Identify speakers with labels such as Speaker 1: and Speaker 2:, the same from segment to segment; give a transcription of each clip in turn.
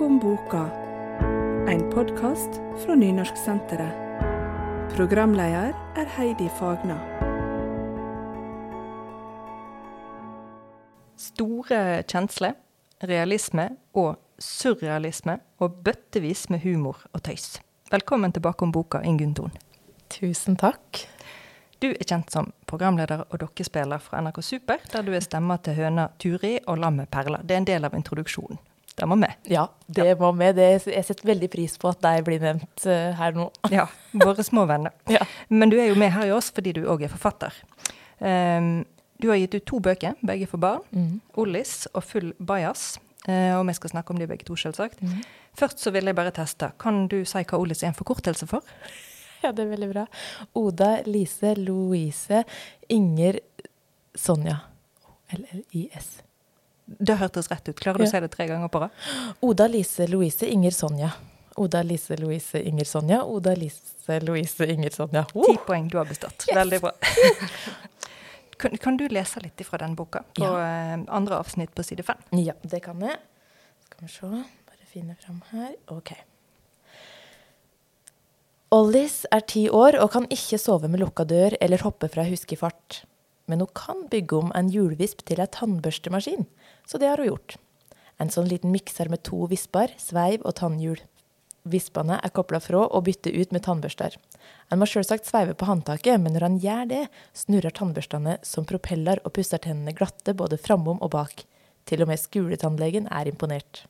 Speaker 1: Bakom boka, en podkast fra Nynorsksenteret. Programleder er Heidi Fagna.
Speaker 2: Store kjensler, realisme og surrealisme, og bøttevis med humor og tøys. Velkommen tilbake om boka, Ingunn Thon.
Speaker 3: Tusen takk.
Speaker 2: Du er kjent som programleder og dokkespiller fra NRK Super, der du er stemma til høna Turi og lammet Perla. Det er en del av introduksjonen. Det må med.
Speaker 3: Ja, det må med. Det, jeg setter veldig pris på at de blir nevnt uh, her nå.
Speaker 2: ja, våre små venner.
Speaker 3: Ja.
Speaker 2: Men du er jo med her i oss fordi du òg er forfatter. Um, du har gitt ut to bøker, begge for barn.
Speaker 3: Mm.
Speaker 2: 'Ollis' og 'Full bajas'. Uh, og vi skal snakke om de begge to, selvsagt.
Speaker 3: Mm.
Speaker 2: Først så vil jeg bare teste. Kan du si hva 'Ollis' er en forkortelse for?
Speaker 3: Ja, det er veldig bra. Oda, Lise, Louise, Inger, Sonja. L-L-I-S.
Speaker 2: Det hørtes rett ut. Klarer du å si det tre ganger på rad?
Speaker 3: Oda, Lise, Louise, Inger, Sonja. Oda, Lise, Louise, Inger, Sonja. Oda, Lise, Louise, Inger, Sonja.
Speaker 2: Ti
Speaker 3: Oh!
Speaker 2: poeng, du har bestått.
Speaker 3: Yes.
Speaker 2: Veldig bra. kan, kan du lese litt fra den boka? På ja. andre avsnitt på side fem.
Speaker 3: Ja, det kan jeg. Skal vi se. Bare finne fram her. OK. Ollis er ti år og kan ikke sove med lukka dør eller hoppe fra huskefart. Men hun kan bygge om en hjulvisp til ei tannbørstemaskin, så det har hun gjort. En sånn liten mikser med to visper, sveiv og tannhjul. Vispene er kobla fra og bytter ut med tannbørster. En må selvsagt sveive på håndtaket, men når han gjør det, snurrer tannbørstene som propeller og pusser tennene glatte både framom og bak. Til og med skoletannlegen er imponert.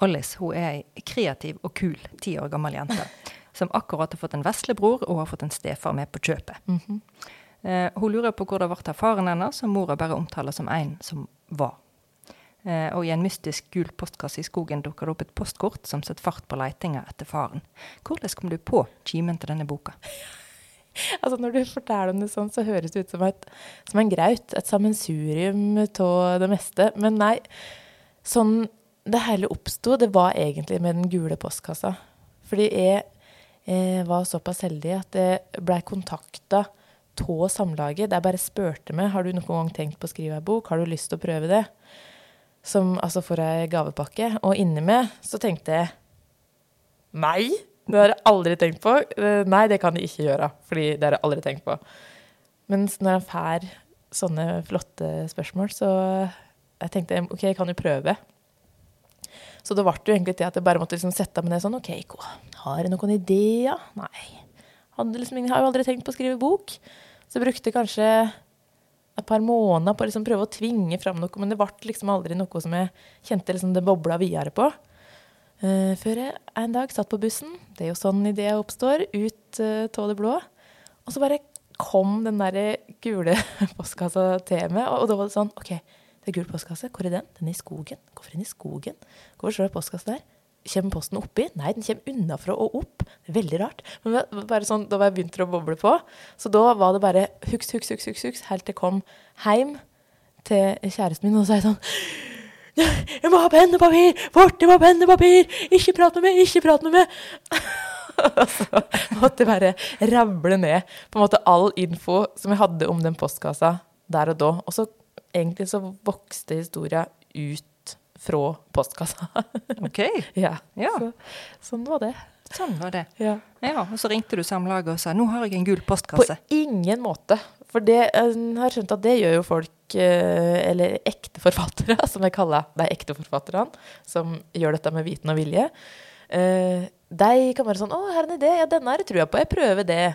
Speaker 2: Alice hun er ei kreativ og kul ti år gammel jente. Som akkurat har fått en veslebror og har fått en stefar med på kjøpet. Eh, hun lurer på hvor det ble av faren hennes, som mora bare omtaler som en som var. Eh, og i en mystisk gul postkasse i skogen dukker det opp et postkort som setter fart på letinga etter faren. Hvordan kom du på kimen til denne boka?
Speaker 3: Altså Når du forteller om det sånn, så høres det ut som, et, som en graut. Et sammensurium av det meste. Men nei, sånn det hele oppsto, det var egentlig med den gule postkassa. Fordi jeg, eh, var såpass heldig at jeg blei kontakta av Samlaget. Der bare spurte meg har du noen gang tenkt på å skrive ei bok, har du lyst til å prøve det? Som altså for ei gavepakke. Og inni meg så tenkte jeg Nei, det har jeg aldri tenkt på. Eh, Nei, det kan jeg ikke gjøre, fordi det har jeg aldri tenkt på. Mens når jeg får sånne flotte spørsmål, så jeg tenkte OK, jeg kan jo prøve. Så det ble jo egentlig til at jeg bare måtte liksom sette meg ned sånn OK, har jeg noen ideer? Nei. Liksom, jeg har jo aldri tenkt på å skrive bok. Så jeg brukte kanskje et par måneder på å liksom prøve å tvinge fram noe, men det ble liksom aldri noe som jeg kjente liksom det bobla videre på. Uh, før jeg en dag satt på bussen, det er jo sånn ideer oppstår, ut av det blå. Og så bare kom den der gule postkassa til meg, og, og da var det sånn OK, det er gul postkasse, hvor er den? Den er i skogen. Hvorfor er den i skogen? Hvorfor står det postkasse der? Kommer posten oppi? Nei, den kommer unnafra og opp. Veldig rart. Men bare sånn, da var jeg begynt å boble på. Så da var det bare huks, huks, huks, huks, huks helt til jeg kom hjem til kjæresten min og sa sånn Jeg må ha penn og papir! Fort, jeg må ha penn og papir! Ikke prat med meg! Ikke prat med meg! Og så måtte jeg bare rable ned på en måte all info som jeg hadde om den postkassa der og da. Og så egentlig så vokste historia ut fra postkassa.
Speaker 2: OK,
Speaker 3: ja.
Speaker 2: Ja.
Speaker 3: Så, sånn var det.
Speaker 2: sånn var det.
Speaker 3: Ja.
Speaker 2: Ja, Og så ringte du Samlaget og sa nå har jeg en gul postkasse.
Speaker 3: På ingen måte. For det, jeg har skjønt at det gjør jo folk, eh, eller ekte forfattere, som jeg kaller de ekte forfatterne, som gjør dette med viten og vilje. Eh, De kan være sånn 'Å, her er en idé. Ja, denne tror jeg på. Jeg prøver det.'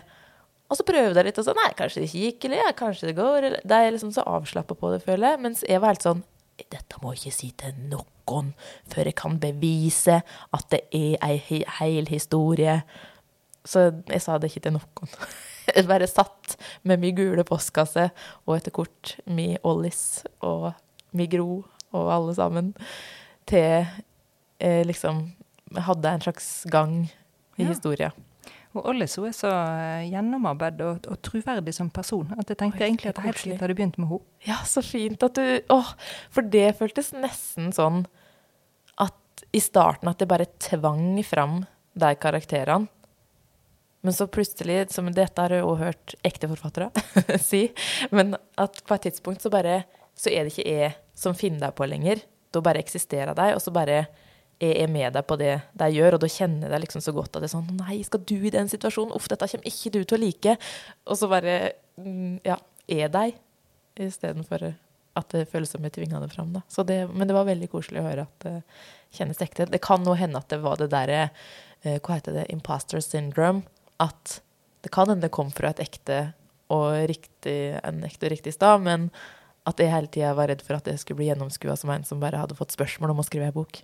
Speaker 3: Og så prøver de litt, og så 'Nei, kanskje det ikke gikk', eller 'Ja, kanskje det går'. Eller, de er liksom så avslappa på det, føler jeg. Mens jeg var helt sånn 'Dette må jeg ikke si til noen før jeg kan bevise at det er ei heil historie'. Så jeg sa det ikke til noen. Jeg bare satt med mi gule postkasse, og etter kort mi Ollis og mi Gro og alle sammen, til eh, liksom hadde en slags gang i
Speaker 2: Ja.
Speaker 3: historia.
Speaker 2: Og Ollis hun er så gjennomarbeid gjennomarbeidet og, og troverdig som person at jeg tenkte
Speaker 3: Oi,
Speaker 2: egentlig at helt
Speaker 3: koselig.
Speaker 2: hadde begynt med henne.
Speaker 3: Ja, så fint at du Åh, for det føltes nesten sånn at i starten at det bare tvang fram de karakterene. Men så plutselig, som dette har jeg også hørt ekte forfattere si, men at på et tidspunkt så bare Så er det ikke jeg som finner deg på lenger. da bare eksisterer de, og så bare er med deg på det de gjør, og da kjenner jeg deg liksom så godt at det er sånn Nei, skal du i den situasjonen? Uff, dette kommer ikke du til å like. Og så bare mm, ja, er deg, istedenfor at det føles som jeg tvinga det fram. Da. Det, men det var veldig koselig å høre at det kjennes ekte. Det kan nå hende at det var det derre eh, Hva heter det? Imposter syndrome. At det kan hende det kom fra et ekte og riktig, en ekte og riktig stad, men at jeg hele tida var redd for at jeg skulle bli gjennomskua som en som bare hadde fått spørsmål om å skrive ei bok.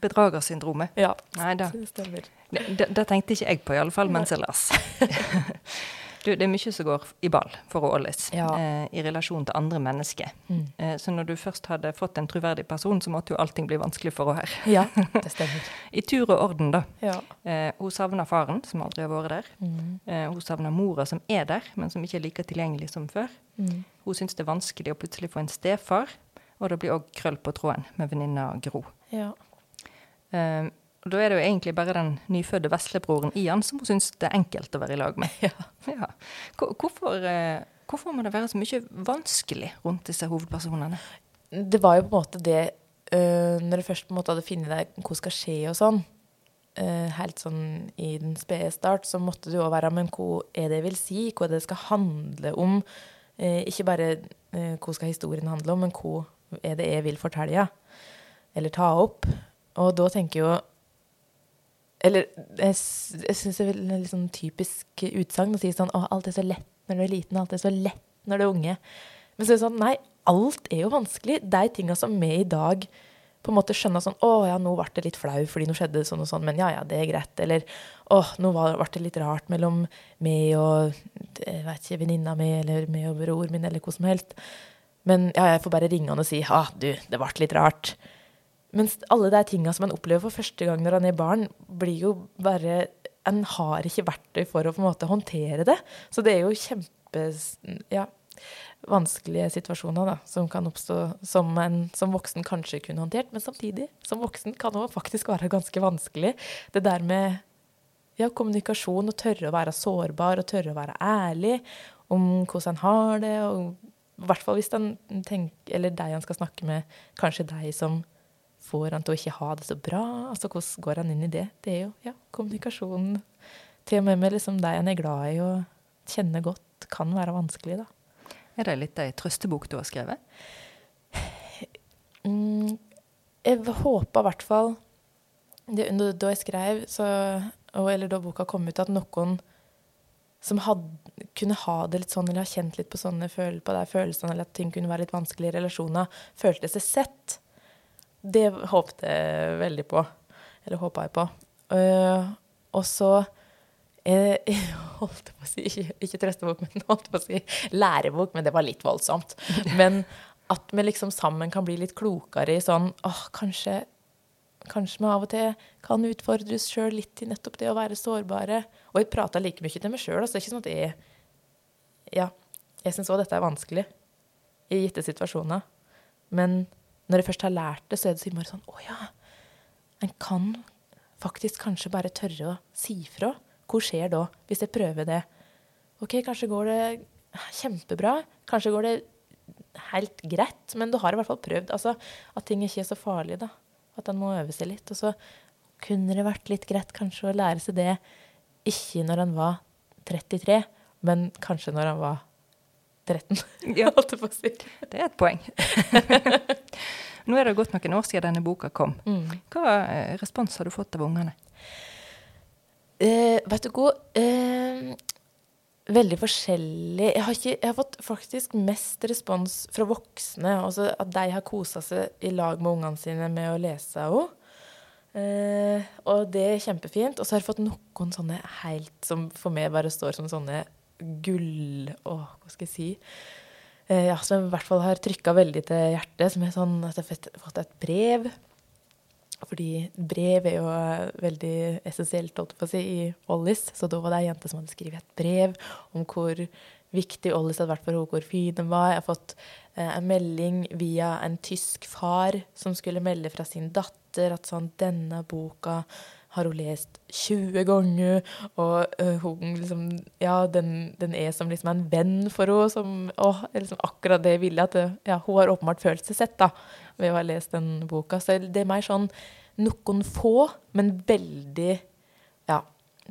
Speaker 2: Bedragersyndromet.
Speaker 3: Ja,
Speaker 2: Nei da.
Speaker 3: det stemmer.
Speaker 2: Det, det, det tenkte ikke jeg på, i alle fall mens jeg las. du, det er mye som går i ball for Ålis
Speaker 3: Ja.
Speaker 2: eh, i relasjon til andre mennesker.
Speaker 3: Mm.
Speaker 2: Eh, så når du først hadde fått en troverdig person, så måtte jo allting bli vanskelig for henne her.
Speaker 3: Ja, det stemmer.
Speaker 2: I tur og orden, da.
Speaker 3: Ja.
Speaker 2: Eh, hun savner faren, som aldri har vært der.
Speaker 3: Mm.
Speaker 2: Eh, hun savner mora, som er der, men som ikke er like tilgjengelig som før.
Speaker 3: Mm.
Speaker 2: Hun syns det er vanskelig å plutselig få en stefar, og det blir òg krøll på tråden med venninna Gro.
Speaker 3: Ja.
Speaker 2: Eh, og da er det jo egentlig bare den nyfødte veslebroren Ian som hun syns det er enkelt å være i lag med.
Speaker 3: Ja.
Speaker 2: Ja. Hvorfor, eh, hvorfor må det være så mye vanskelig rundt disse hovedpersonene?
Speaker 3: Det var jo på en måte det øh, Når du først på en måte hadde funnet deg hva skal skje og sånn, øh, helt sånn i den spede start, så måtte du jo være Men hva er det jeg vil si? Hva er det skal handle om? Eh, ikke bare eh, hva skal historien handle om, men hva er det jeg vil fortelle? Eller ta opp? Og da tenker jo Eller jeg, jeg syns det er en litt sånn typisk utsagn å si sånn Å, alt er så lett når du er liten, alt er så lett når du er unge. Men så er det sånn, nei, alt er jo vanskelig. De tinga som vi i dag på en måte skjønner sånn Å ja, nå ble det litt flau fordi nå skjedde sånn og sånn, men ja ja, det er greit. Eller å, nå ble det litt rart mellom meg og jeg vet ikke, venninna mi eller meg og bror min eller hva som helst. Men ja, jeg får bare ringe han og si ah, du, det ble litt rart. Mens alle de tinga som man opplever for første gang når man er barn, blir jo bare En har ikke verktøy for å på en måte håndtere det. Så det er jo kjempe ja, vanskelige situasjoner da, som kan oppstå som en som voksen kanskje kunne håndtert. Men samtidig, som voksen kan det faktisk være ganske vanskelig. Det der med ja, kommunikasjon og tørre å være sårbar og tørre å være ærlig om hvordan en har det. og i hvert fall hvis den tenker, eller deg han skal snakke med, kanskje deg som får han til å ikke ha det så bra. altså Hvordan går han inn i det? Det er jo ja, kommunikasjonen. Til og med med liksom de en er glad i og kjenner godt, kan være vanskelig. da.
Speaker 2: Er det litt ei trøstebok du har skrevet?
Speaker 3: Mm, jeg håpa i hvert fall det, da- Da jeg skrev, så, eller da boka kom ut, at noen som had, kunne ha det litt sånn, eller ha kjent litt på sånne på de følelsene, eller at ting kunne være litt vanskelig i relasjoner, følte seg sett. Det håpte jeg veldig på. Eller håpa jeg på. Uh, og så jeg, Jeg holdt på å si ikke, ikke trøstebok, men holdt på å si lærebok, men det var litt voldsomt. Men at vi liksom sammen kan bli litt klokere i sånn åh, kanskje Kanskje vi av og til kan utfordre oss sjøl litt i nettopp det å være sårbare. Og jeg prater like mye til meg sjøl. Altså, det er ikke sånn at jeg Ja, jeg syns òg dette er vanskelig i gitte situasjoner. Men når jeg først har lært det, så er det så innmari sånn Å ja. En kan faktisk kanskje bare tørre å si fra. Hva skjer da, hvis jeg prøver det? OK, kanskje går det kjempebra. Kanskje går det helt greit, men du har i hvert fall prøvd. Altså, at ting ikke er så farlig, da. At en må øve seg litt. Og så kunne det vært litt greit kanskje å lære seg det ikke når en var 33, men kanskje når en var 13.
Speaker 2: Ja.
Speaker 3: holdt jeg på å si.
Speaker 2: Det er et poeng. Nå er det gått noen år siden denne boka kom.
Speaker 3: Mm.
Speaker 2: Hva eh, respons har du fått av ungene?
Speaker 3: Eh, vet du hva? Eh, veldig forskjellig. Jeg har, ikke, jeg har fått faktisk mest respons fra voksne. Altså at de har kosa seg i lag med ungene sine med å lese henne. Eh, og det er kjempefint. Og så har jeg fått noen sånne helt som for meg bare står som sånne gull... Å, hva skal jeg si? Eh, ja, som i hvert fall har trykka veldig til hjertet. Som er sånn at jeg har fått- et brev. Fordi brev er jo eh, veldig essensielt holdt jeg på å si, i Ollis. Så da var det ei jente som hadde skrevet et brev om hvor viktig Ollis hadde vært for henne, hvor fin den var. Jeg har fått eh, en melding via en tysk far som skulle melde fra sin datter at sånn, denne boka har hun lest 20 ganger, og øh, hun liksom Ja, den, den, er som liksom en venn for henne, som Å, liksom akkurat det jeg ville at Ja, hun har åpenbart følt seg sett, da, ved å ha lest den boka. Så det er mer sånn noen få, men veldig Ja,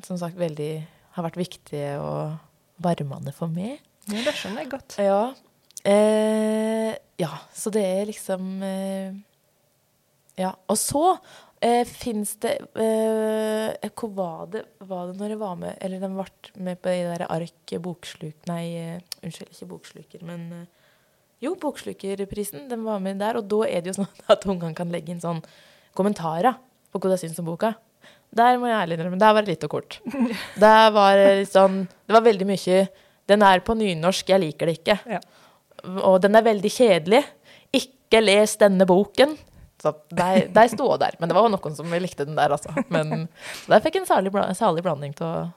Speaker 3: som sagt, veldig Har vært viktige og varmende for meg.
Speaker 2: Ja, det skjønner jeg godt.
Speaker 3: Ja. Eh, ja, så det er liksom eh, Ja. Og så Eh, Fins det eh, Hvor var det, var det når jeg var med Eller den ble med på de der ark boksluk... Nei, eh, unnskyld, ikke boksluker, men eh, Jo, Bokslukerprisen. Den var med der. Og da er det jo sånn at ungene kan legge inn sånn kommentarer på hva de syns om boka. Der må jeg ærlig innrømme, der var det litt og kort. Der var det litt sånn Det var veldig mye Den er på nynorsk, jeg liker det ikke.
Speaker 2: Ja.
Speaker 3: Og den er veldig kjedelig. Ikke les denne boken. Så de, de sto der. Men det var noen som likte den der, altså. Men der fikk en salig, salig blanding av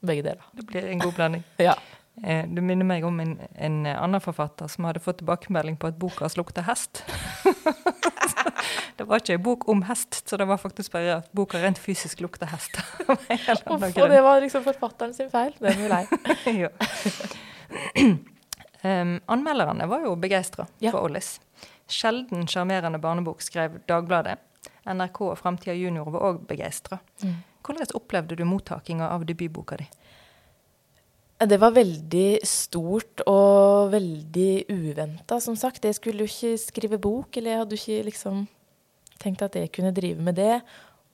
Speaker 3: begge deler.
Speaker 2: Det blir en god blanding.
Speaker 3: ja.
Speaker 2: Eh, du minner meg om en, en, annen forfatter som hadde fått tilbakemelding på at boka hans lukta hest. det var ikke en bok om hest, så det var faktisk bare at boka rent fysisk lukta hest.
Speaker 3: og det var liksom forfatteren sin feil. Den er vi lei.
Speaker 2: um, anmelderne var jo begeistra ja. for Ollis. Sjelden sjarmerende barnebok, skrev Dagbladet. NRK og Framtida Junior var òg begeistra. Mm. Hvordan opplevde du mottakinga av debutboka di?
Speaker 3: Det var veldig stort og veldig uventa, som sagt. Jeg skulle jo ikke skrive bok, eller jeg hadde jo ikke liksom tenkt at jeg kunne drive med det.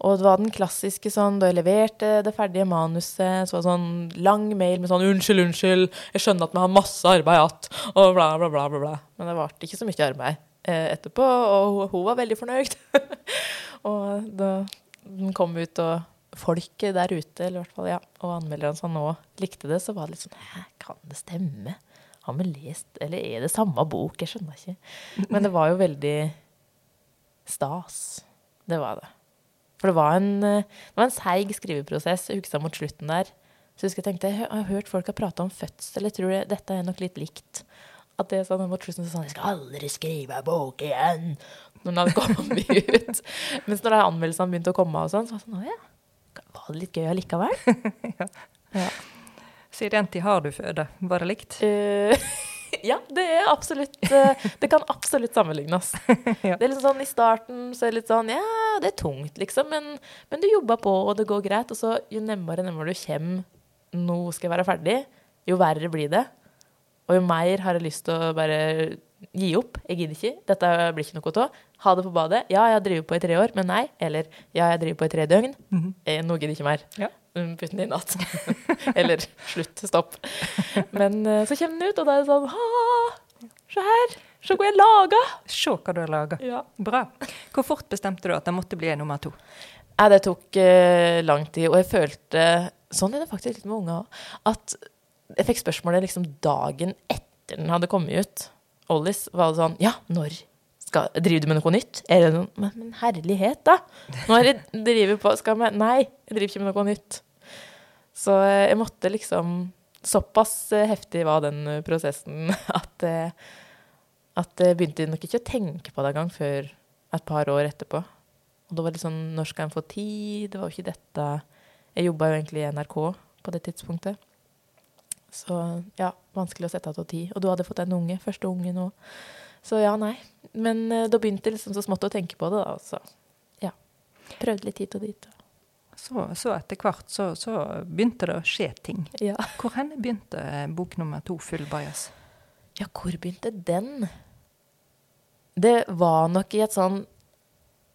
Speaker 3: Og det var den klassiske sånn da jeg leverte det ferdige manuset, så var det sånn lang mail med sånn 'Unnskyld, unnskyld, jeg skjønner at vi har masse arbeid igjen', og bla, bla, bla, bla, bla. Men det varte ikke så mye arbeid. Eh, etterpå, og hun var veldig fornøyd. og da den kom ut, og folket der ute, eller i hvert fall, ja, og anmelderne som nå likte det, så var det litt sånn Hæ, kan det stemme? Har vi lest Eller er det samme bok? Jeg skjønner ikke. Men det var jo veldig stas. Det var det. For det var en, det var en seig skriveprosess. Jeg husker mot slutten der. Så jeg tenkte, jeg har hørt folk har prata om fødsel. Jeg tror det, dette er nok litt likt. At det sånn mot slutten sånn 'Jeg skal aldri skrive bok igjen!' Når den hadde kommet ut. Mens når anmeldelsene begynte å komme, og sånn, så var det sånn 'Å ja, var det litt gøy allikevel?'
Speaker 2: ja. ja. tid har du føde. Var det likt?
Speaker 3: Uh, ja, det er absolutt uh, Det kan absolutt sammenlignes. ja. Det er liksom sånn I starten så er det litt sånn Ja, det er tungt, liksom, men, men du jobber på, og det går greit. Og så jo nærmere, nærmere du kommer Nå skal jeg være ferdig, jo verre blir det. Og jo mer har jeg lyst til å bare gi opp. Jeg gidder ikke. Dette blir ikke noe av. Ha det på badet. Ja, jeg har drevet på i tre år, men nei. Eller ja, jeg driver på i tre døgn. Mm -hmm. eh, nå gidder jeg ikke mer. Ja. Mm, putt den i natt. Eller slutt. Stopp. Men uh, så kommer den ut, og da er det sånn Ha! Se her! Se hva jeg laga!
Speaker 2: Se hva du har laga. Ja. Bra. Hvor fort bestemte du at det måtte bli en nummer to?
Speaker 3: Ja, det tok uh, lang tid, og jeg følte Sånn er det faktisk litt med unger òg. At jeg fikk spørsmålet liksom dagen etter den hadde kommet ut. Ollis var det sånn Ja, når skal, driver du med noe nytt? Er det noen, men, men, herlighet, da! Når jeg driver på skal vi, Nei, jeg driver ikke med noe nytt. Så eh, jeg måtte liksom Såpass eh, heftig var den eh, prosessen at, at jeg begynte nok ikke å tenke på det engang før et par år etterpå. Og da var det sånn Når skal en få tid? Det var jo ikke dette Jeg jobba jo egentlig i NRK på det tidspunktet. Så ja, vanskelig å sette av tid. Og du hadde fått en unge, første unge nå. Så ja, nei. Men uh, da begynte jeg liksom så smått å tenke på det, da. Så ja. Prøvde litt hit og dit.
Speaker 2: Så, så etter hvert så, så, begynte det å skje ting.
Speaker 3: Ja.
Speaker 2: Hvor hen begynte eh, bok nummer to, 'Full bajas'?
Speaker 3: Ja, hvor begynte den? Det var nok i et sånn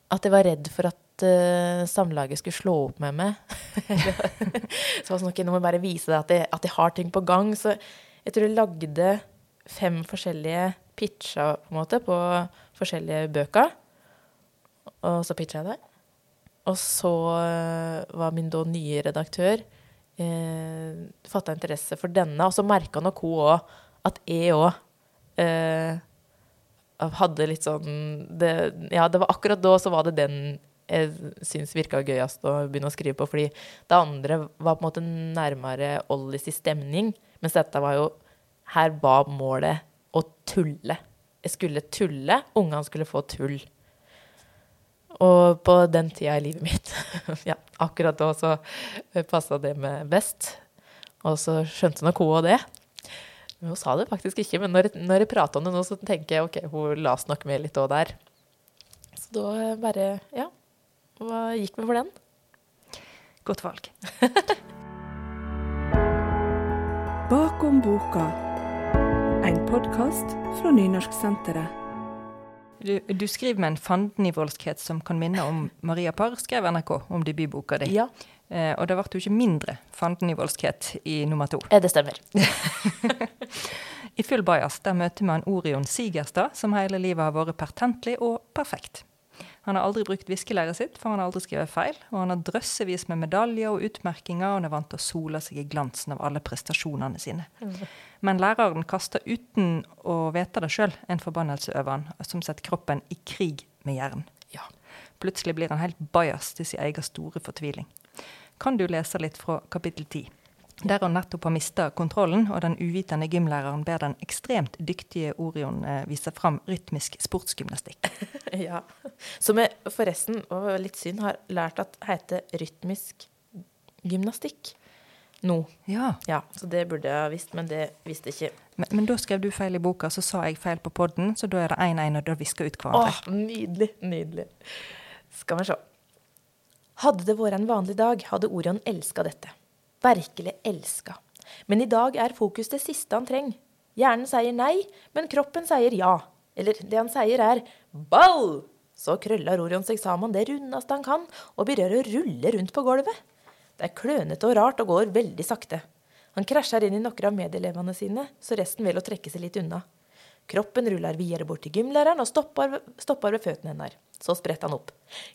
Speaker 3: at jeg var redd for at uh, samlaget skulle slå opp med meg. så var sånn, nå må bare vise deg at jeg, at jeg, har ting på gang. Så jeg tror jeg lagde fem forskjellige pitcher på måte på forskjellige bøker. Og så pitcha jeg det. Og så uh, var min da nye redaktør eh, fatta interesse for denne, og så merka nok hun òg at jeg òg eh, hadde litt sånn det, Ja, det var akkurat da så var det den jeg syns virka gøyest å begynne å skrive på. Fordi det andre var på en måte nærmere Ollis i stemning. Mens dette var jo Her var målet å tulle. Jeg skulle tulle. Ungene skulle få tull. Og på den tida i livet mitt, ja, akkurat da så passa det med best. Og så skjønte nok hun det. Men hun sa det faktisk ikke. Men når når jeg prater om det nå, så tenker jeg ok, hun las nok med litt òg der. Så da bare, ja, hva gikk vi for den?
Speaker 2: Godt valg.
Speaker 1: Bakom boka. En podkast fra Nynorsksenteret.
Speaker 2: Du, du skriver med en fandenivoldskhet som kan minne om Maria Parr, skrev NRK om debutboka di.
Speaker 3: Ja,
Speaker 2: Eh, og det ble jo ikke mindre fandenivoldskhet i nummer to.
Speaker 3: det stemmer.
Speaker 2: I Full bajas der møter man Orion Sigerstad, som hele livet har vært pertentlig og perfekt. Han har aldri brukt viskelæret sitt, for han har aldri skrevet feil. Og han har drøssevis med medaljer og utmerkinger, og han er vant til å sole seg i glansen av alle prestasjonene sine. Men læreren kaster uten å vite det sjøl en forbannelse over han, som setter kroppen i krig med hjernen.
Speaker 3: Ja.
Speaker 2: Plutselig blir han helt bajas til sin egen store fortviling. Kan du lese litt fra kapittel ti? Der han nettopp har mista kontrollen, og den uvitende gymlæreren ber den ekstremt dyktige Orion eh, vise fram rytmisk sportsgymnastikk.
Speaker 3: ja. Som jeg forresten, og litt synd, har lært at heter rytmisk gymnastikk nå.
Speaker 2: Ja,
Speaker 3: Ja, så det burde jeg ha visst, men det visste jeg ikke.
Speaker 2: men, men da skrev du feil i boka, så sa jeg feil på podden, så da er det 1-1, og da visker ut hverandre.
Speaker 3: Åh, nydelig, nydelig. Skal vi se. Hadde det vært en vanlig dag, hadde Orion elska dette. Virkelig elska. Men i dag er fokus det siste han trenger. Hjernen sier nei, men kroppen sier ja. Eller det han sier er ball! Så krøller Orion seg sammen det rundeste han kan, og begynner å rulle rundt på gulvet. Det er klønete og rart og går veldig sakte. Han krasjer inn i noen av medelevene sine, så resten vil å trekke seg litt unna. Kroppen ruller videre bort til gymlæreren og stopper, stopper ved føttene hennes. Så spretter han opp.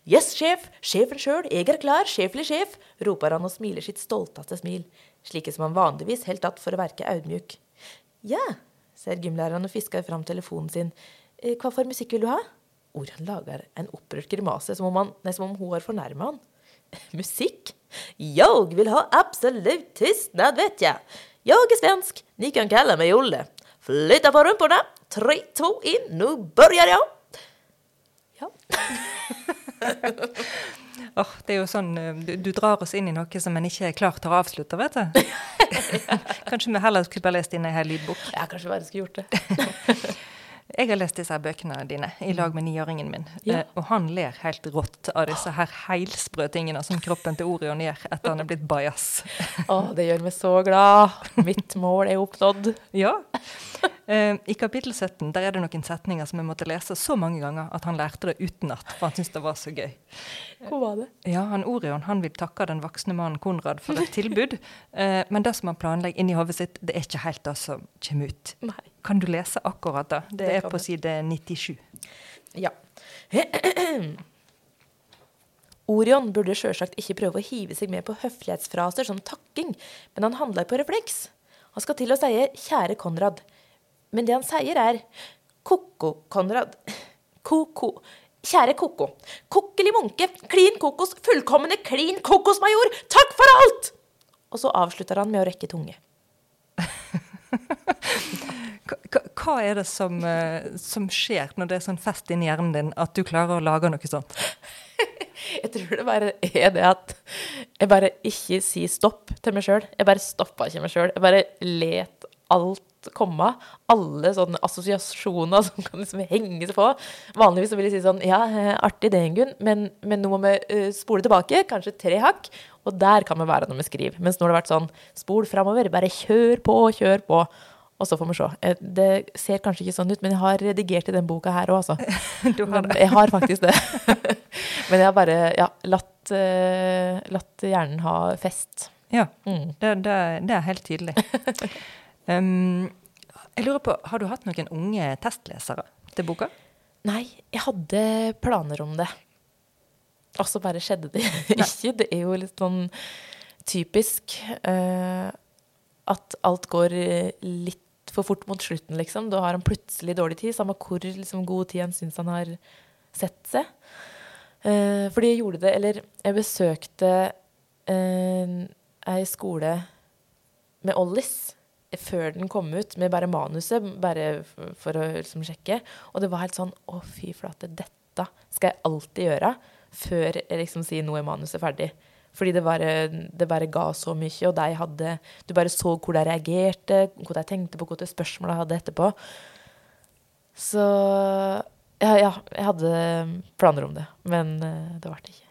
Speaker 3: Yes, sjef! Sjefen sjøl! Jeg er klar! Sjeflig sjef! roper han og smiler sitt stolteste smil, slike som han vanligvis helt tatt for å verke audmjuk. Ja, ser gymlæreren og fisker fram telefonen sin. «Eh, Hva for musikk vil du ha? Orion lager en opprørt grimase, som om, han, nei, som om hun har fornærma han. Musikk? Jeg vil ha absolutt tystnad, vet jeg. Jeg er svensk, ni kan kalle meg Olle. Flytta på rumporna. Tre, to, inn, nå begynner jeg. Ja.
Speaker 2: oh, det er jo sånn, eh, du, du drar oss inn i noe som en ikke er klar til å avslutte, vet du. Kanskje vi heller skulle bare lest inn ei hel lydbok.
Speaker 3: Ja, kanskje bare skulle gjort det.
Speaker 2: Jeg har lest disse bøkene dine i lag med niåringen min,
Speaker 3: Ja.
Speaker 2: eh, og han ler helt rått av disse her heilsprø tingene som kroppen til Orion gjør etter han er blitt bajas.
Speaker 3: Å, det gjør meg så glad. Mitt mål er oppnådd.
Speaker 2: Ja. Eh, I kapittel 17 der er det noen setninger som jeg måtte lese så mange ganger at han lærte det utenat, for han syntes det var så gøy.
Speaker 3: Hvor var det?
Speaker 2: Ja, han Orion han vil takke den voksne mannen Konrad for et tilbud, eh, men det som han planlegger inni hodet sitt, det er ikke helt det som kommer ut.
Speaker 3: Nei.
Speaker 2: Kan du lese akkurat da? Det,
Speaker 3: Det
Speaker 2: er på side 97.
Speaker 3: Ja. Orion burde sjølsagt ikke prøve å hive seg med på høflighetsfraser som takking, men han handler på refleks. Han skal til å si 'kjære Konrad', men det han sier er 'ko-ko, Konrad'. Ko-ko. Kjære Koko. Kokkeli munke, klin kokos, fullkomne klin kokosmajor, takk for alt! Og så avslutter han med å rekke tunge.
Speaker 2: Hva, er det som, eh, som skjer når det er sånn fest inni hjernen din at du klarer å lage noe sånt?
Speaker 3: Jeg tror det bare er det at jeg bare ikke sier stopp til meg sjøl. Jeg bare stoppa ikke meg sjøl. Jeg bare let alt komme. Alle sånne assosiasjoner som kan liksom henge seg på. Vanligvis så vil jeg si sånn Ja, eh, artig det, Ingunn, men, men nå må vi eh, spole tilbake, kanskje tre hakk. Og der kan vi være når vi skriver. Mens nå har det vært sånn spol framover, bare kjør på, kjør på. Og så får vi se. Eh, Det ser kanskje ikke sånn ut, men jeg har redigert i den boka her òg, altså.
Speaker 2: Du har
Speaker 3: jeg har faktisk det. Men jeg har bare ja, latt, eh, latt hjernen ha fest.
Speaker 2: Ja,
Speaker 3: Mm.
Speaker 2: det, det, det er helt tydelig. Um, jeg lurer på, Har du hatt noen unge testlesere til boka?
Speaker 3: Nei, jeg hadde planer om det. Og så bare skjedde det ikke. Det er jo litt sånn typisk uh, at alt går litt for fort mot slutten, liksom. Da har han plutselig dårlig tid, samme hvor liksom, god tid han syns han har sett seg. Eh, fordi jeg gjorde det Eller jeg besøkte eh, ei skole med Ollis før den kom ut, med bare manuset, bare for å liksom sjekke. Og det var helt sånn Å, fy flate, dette skal jeg alltid gjøre før jeg liksom sier nå er manuset ferdig. Fordi det bare, det bare ga så mye, og de hadde Du bare så hvor de reagerte, hvor de tenkte på, hvilke spørsmål de hadde etterpå. Så ja, ja, jeg hadde planer om det, men eh, det ble det ikke.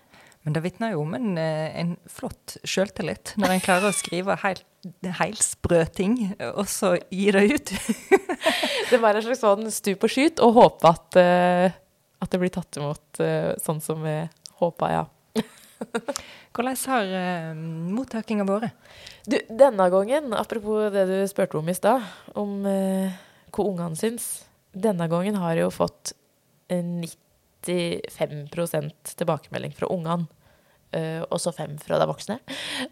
Speaker 2: Men det vitner jo om en, eh, en flott sjøltillit, når en klarer å skrive helt, sprø ting, og så gi det ut.
Speaker 3: Det var en slags sånn stup og skyt, og håpe at, eh, at det blir tatt imot eh, sånn som vi håpa, ja.
Speaker 2: Hvordan har uh, mottakinga vært?
Speaker 3: Du, denne gangen, apropos det du spurte om i stad, om uh, hva ungene syns. Denne gangen har jeg jo fått eh, 95 tilbakemelding fra ungene. Uh, og så fem fra de voksne.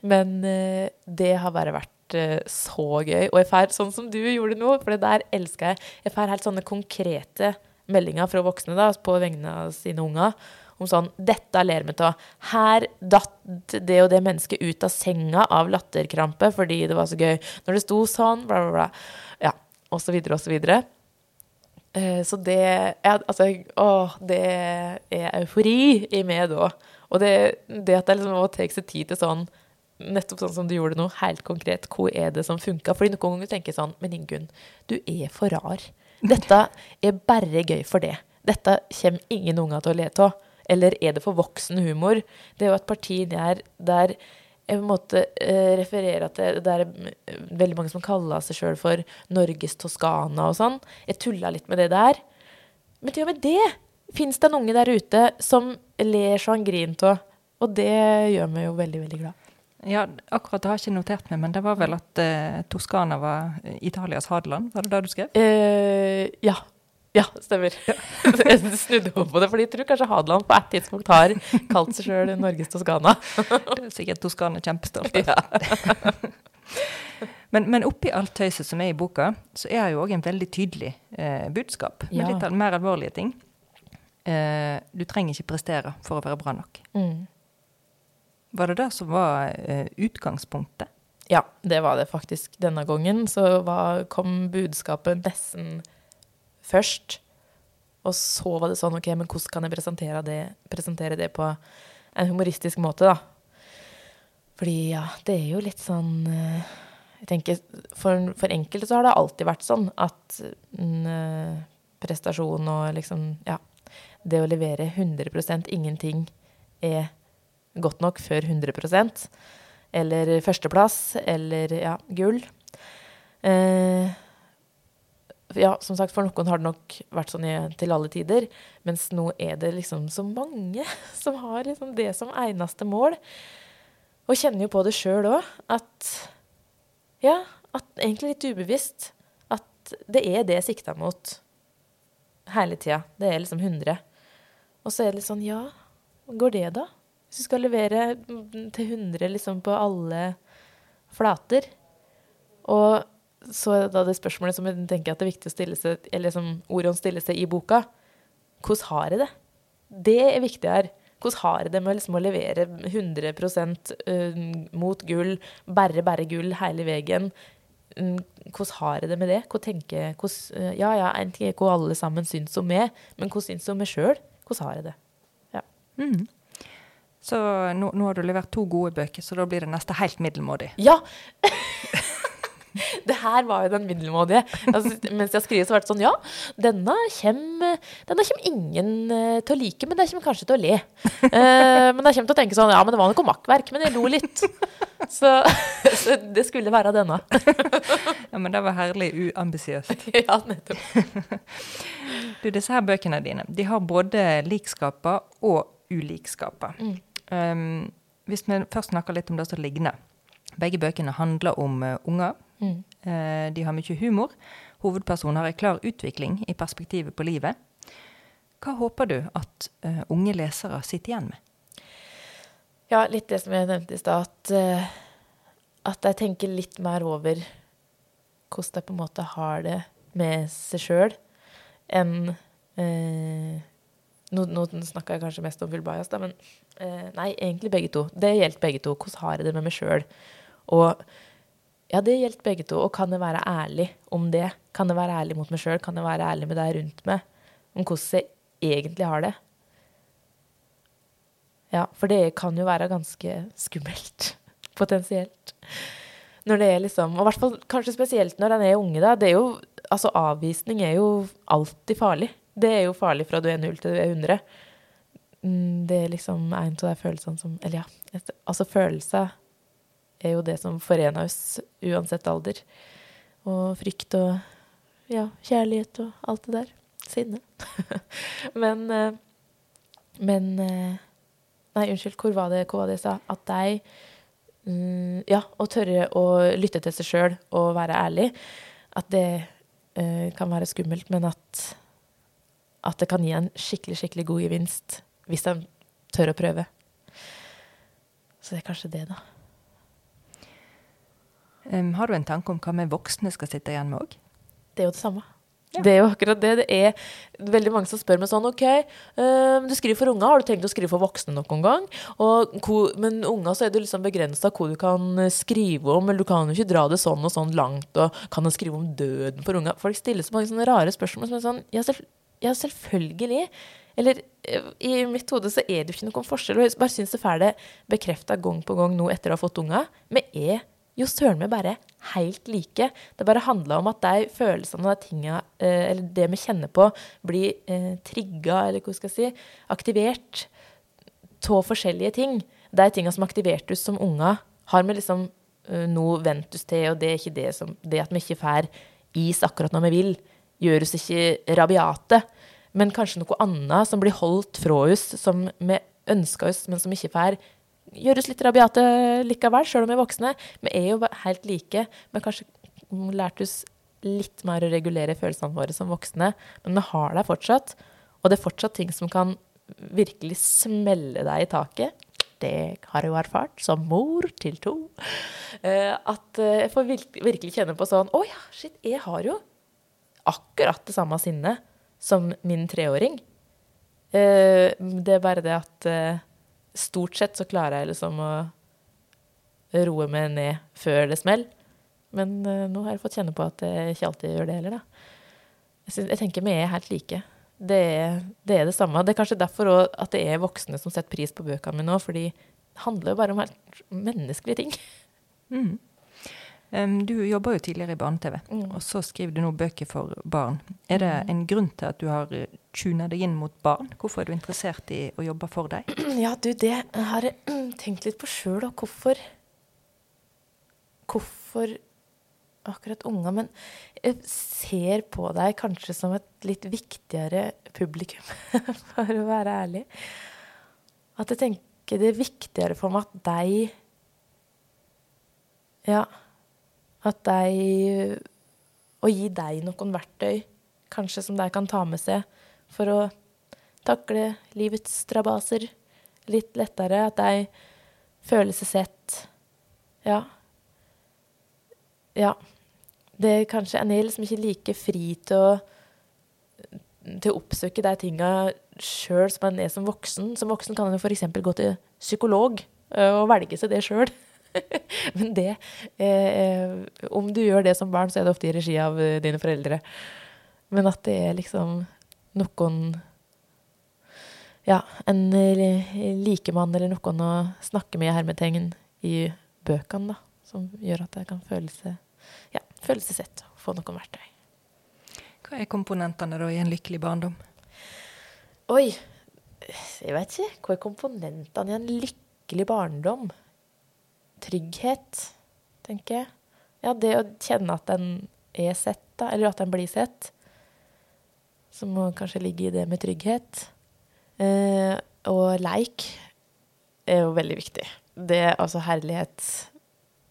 Speaker 3: Men uh, det har bare vært uh, så gøy. Og jeg får, sånn som du gjorde nå, for det der elsker jeg. Jeg får helt sånne konkrete meldinger fra voksne da, på vegne av sine unger. Om sånn 'Dette ler vi av'. Her datt det og det mennesket ut av senga av latterkrampe fordi det var så gøy. Når det sto sånn, bla, bla, bla. Ja, og så videre og så videre. Eh, Så det ja, altså, Å, det er eufori i meg da. Og det, det at jeg liksom må ta seg tid til sånn Nettopp sånn som du gjorde nå, helt konkret. Hva er det som funka? Fordi noen ganger tenker sånn Men Ingunn, du er for rar. Dette er bare gøy for det. Dette kommer ingen unger til å le av. Eller er det for voksen humor? Det er jo et parti der, der jeg på en måte eh, refererer til Det er eh, veldig mange som kaller seg sjøl for Norges Toskana og sånn. Jeg tulla litt med det der. Men til og med det fins det en unge der ute som ler griner av. Og det gjør meg jo veldig, veldig glad.
Speaker 2: Ja, akkurat det har jeg ikke notert meg, men det var vel at eh, Toskana var Italias Hadeland? Var det det du skrev?
Speaker 3: Eh, ja. Ja, stemmer. jeg snudde om på det, fordi jeg tror kanskje Hadeland på et tidspunkt har kalt seg sjøl Norges Toskana.
Speaker 2: Det er sikkert Toskana kjempestolt av. Men, men oppi alt tøyset som er i boka, så er det jo òg en veldig tydelig eh, budskap. Med
Speaker 3: Ja.
Speaker 2: litt al- mer alvorlige ting. Eh, du trenger ikke prestere for å være bra nok.
Speaker 3: Mm.
Speaker 2: Var det det som var eh, utgangspunktet?
Speaker 3: Ja, det var det faktisk. Denne gangen så var, kom budskapet nesten først. Og så var det sånn, ok, men hvordan kan jeg presentere det, presentere det på en humoristisk måte, da? Fordi ja, det er jo litt sånn eh, Jeg tenker, for, for enkelte så har det alltid vært sånn at en eh, prestasjon og liksom, ja Det å levere 100% ingenting er godt nok før 100% eller førsteplass, eller ja, gull. Eh, ja, som sagt, for noen har det nok vært sånn til alle tider, mens nå er det liksom så mange som har liksom det som eneste mål. Og kjenner jo på det sjøl òg, at ja, at egentlig litt ubevisst at det er det jeg sikter mot hele tida. Det er liksom 100. Og så er det litt sånn, ja, går det da? Hvis du skal levere til 100 liksom på alle flater. Og så er da det spørsmålet som jeg tenker at det er viktig å stille seg, eller som Orion stiller seg i boka. Hvordan har jeg det? Det er viktig her. Hvordan har jeg det med liksom å levere 100 uh, mot gull, bare, bare gull hele veien? Mm, Hvordan har jeg det med det? Hva tenker? Hvordan, uh, ja, ja, en ting er hva alle sammen syns om meg, men hva syns om meg sjøl? Hvordan har jeg det?
Speaker 2: Mhm. Så nå, nå har du levert to gode bøker, så da blir det neste helt middelmådig.
Speaker 3: Ja! det her var jo den middelmådige. Altså, mens jeg skriver, så var det sånn Ja, denne kommer, denne kommer ingen eh, til å like, men den kommer kanskje til å le. Uh, men jeg kommer til å tenke sånn Ja, men det var noe makkverk, men jeg lo litt. Så, så det skulle være denne.
Speaker 2: Ja, men det var herlig uambisiøst.
Speaker 3: ja, nettopp.
Speaker 2: Du, disse her bøkene dine, de har både likskaper og ulikskaper.
Speaker 3: Mm.
Speaker 2: Um, hvis vi først snakker litt om det som ligner. Begge bøkene handler om eh, unger.
Speaker 3: Mm.
Speaker 2: Eh, de har mye humor. Hovedpersonen har en klar utvikling i perspektivet på livet. Hva håper du at uh, unge lesere sitter igjen med?
Speaker 3: Ja, litt det som jeg nevnte i stad, at, uh, at jeg tenker litt mer over hvordan jeg på en måte har det med seg sjøl, enn uh, Nå, nå snakka jeg kanskje mest om full bias, da, men eh, nei, egentlig begge to. Det gjelder begge to. Hvordan har jeg det med meg sjøl? Og Ja, det gjelder begge to. Og kan jeg være ærlig om det? Kan jeg være ærlig mot meg sjøl? Kan jeg være ærlig med deg rundt meg? Om hvordan jeg egentlig har det? Ja, for det kan jo være ganske skummelt. Potensielt. Når det er liksom Og hvert fall kanskje spesielt når en er unge, da. Det er jo Altså, avvisning er jo alltid farlig. Det er jo farlig fra du er null til du er 100. Mm, det er liksom en av de følelsene som Eller ja, altså følelser er jo det som forener oss uansett alder. Og frykt og ja, kjærlighet og alt det der. Sinne. men eh, Men eh, Nei, unnskyld, hvor var det, hvor var det jeg sa? At de mm, Ja, å tørre å lytte til seg sjøl og være ærlig. At det uh, kan være skummelt, men at, at det kan gi en skikkelig, skikkelig god gevinst hvis de tør å prøve. Så det er kanskje det, da.
Speaker 2: Um, har du en tanke om hva vi voksne skal sitte igjen med òg?
Speaker 3: Det er jo det samme. Ja. Det er jo akkurat det. Det er veldig mange som spør meg sånn OK, um, du skriver for unger, har du tenkt å skrive for voksne noen gang? Og, men unger så er det liksom begrensa hva du kan skrive om, eller du kan jo ikke dra det sånn og sånn langt, og kan du skrive om døden for unger? Folk stiller så mange sånne rare spørsmål som er sånn Ja, selv, ja selvfølgelig. Eller eh, i mitt hode så er det jo ikke noen forskjell. Og jeg bare syns det får det bekrefta gang på gang nå etter å ha fått unger. Vi er jo søren meg bare helt like. Det bare handler om at de følelsene og de tinga, eh, eller det vi kjenner på, blir eh, trigga, eller hva skal jeg si, aktivert av forskjellige ting. De tinga som aktiverte oss som unger, har vi liksom noe nå vent oss til, og det er ikke det som Det at vi ikke får is akkurat når vi vil, gjør oss ikke rabiate. Men kanskje noe annet som blir holdt fra oss, som vi ønsker oss, men som ikke får gjøres litt rabiate likevel, sjøl om vi er voksne. Vi er jo helt like. Men kanskje lærte oss litt mer å regulere følelsene våre som voksne. Men vi har det fortsatt. Og det er fortsatt ting som kan virkelig smelle deg i taket. Det har jeg jo erfart som mor til to. Uh, at uh, jeg får virkelig, kjenne på sånn Å ja, shit, jeg har jo akkurat det samme sinnet som min treåring. Uh, det er bare det at stort sett så klarer jeg liksom å roe meg ned før det smeller. Men uh, nå har jeg fått kjenne på at jeg ikke alltid gjør det heller, da. Jeg, synes, jeg tenker vi er helt like. Det er, det er, det samme. Det er kanskje derfor at det er voksne som setter pris på bøkene mine nå, fordi det handler jo bare om helt menneskelige ting.
Speaker 2: Mm. Du jobber jo tidligere i barne-TV, mm. og så skriver du nå bøker for barn. Er det mm. en grunn til at du har eh, tuna deg inn mot barn? Hvorfor er du interessert i å jobbe for deg?
Speaker 3: Ja, du, det har jeg tenkt litt på sjøl, og hvorfor Hvorfor akkurat unger? Men jeg ser på deg kanskje som et litt viktigere publikum, for å være ærlig. At jeg tenker det er viktigere for meg at deg Ja at de Å gi deg noen verktøy, kanskje som de kan ta med seg for å takle livets strabaser litt lettere. At de føler seg sett. Ja. Ja. Det er kanskje En er liksom ikke like fri til å til å oppsøke de tinga sjøl som en er som voksen. Som voksen kan en f.eks. gå til psykolog og velge seg det sjøl. Men det eh, Om du gjør det som barn, så er det ofte i regi av eh, dine foreldre. Men at det er liksom noen Ja, en eh, likemann eller noen å snakke med i hermetegn i bøkene, da. Som gjør at jeg kan føle seg, ja, føle seg sett og få noen verktøy.
Speaker 2: Hva er komponentene da i en lykkelig barndom?
Speaker 3: Oi, jeg vet ikke. Hva er komponentene i en lykkelig barndom? Trygghet, tenker jeg. Ja, det å kjenne at den er sett, da, eller at den blir sett. Som må kanskje ligge i det med trygghet. Eh, og leik er jo veldig viktig. Det, altså herlighet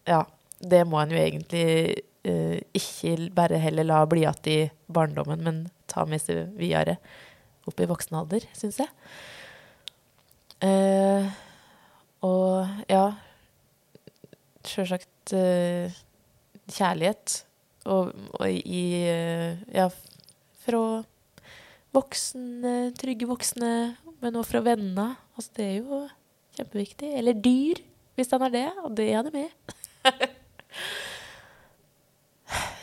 Speaker 3: Ja, det må en jo egentlig eh, ikke bare heller la bli igjen i barndommen, men ta med seg videre opp i voksen alder, syns jeg. Eh, og ja, sjølsagt uh, kjærlighet. Og, og i uh, Ja, fra voksne, trygge voksne, men òg fra venner. Altså, det er jo kjempeviktig. Eller dyr, hvis han er det. Og det er det med.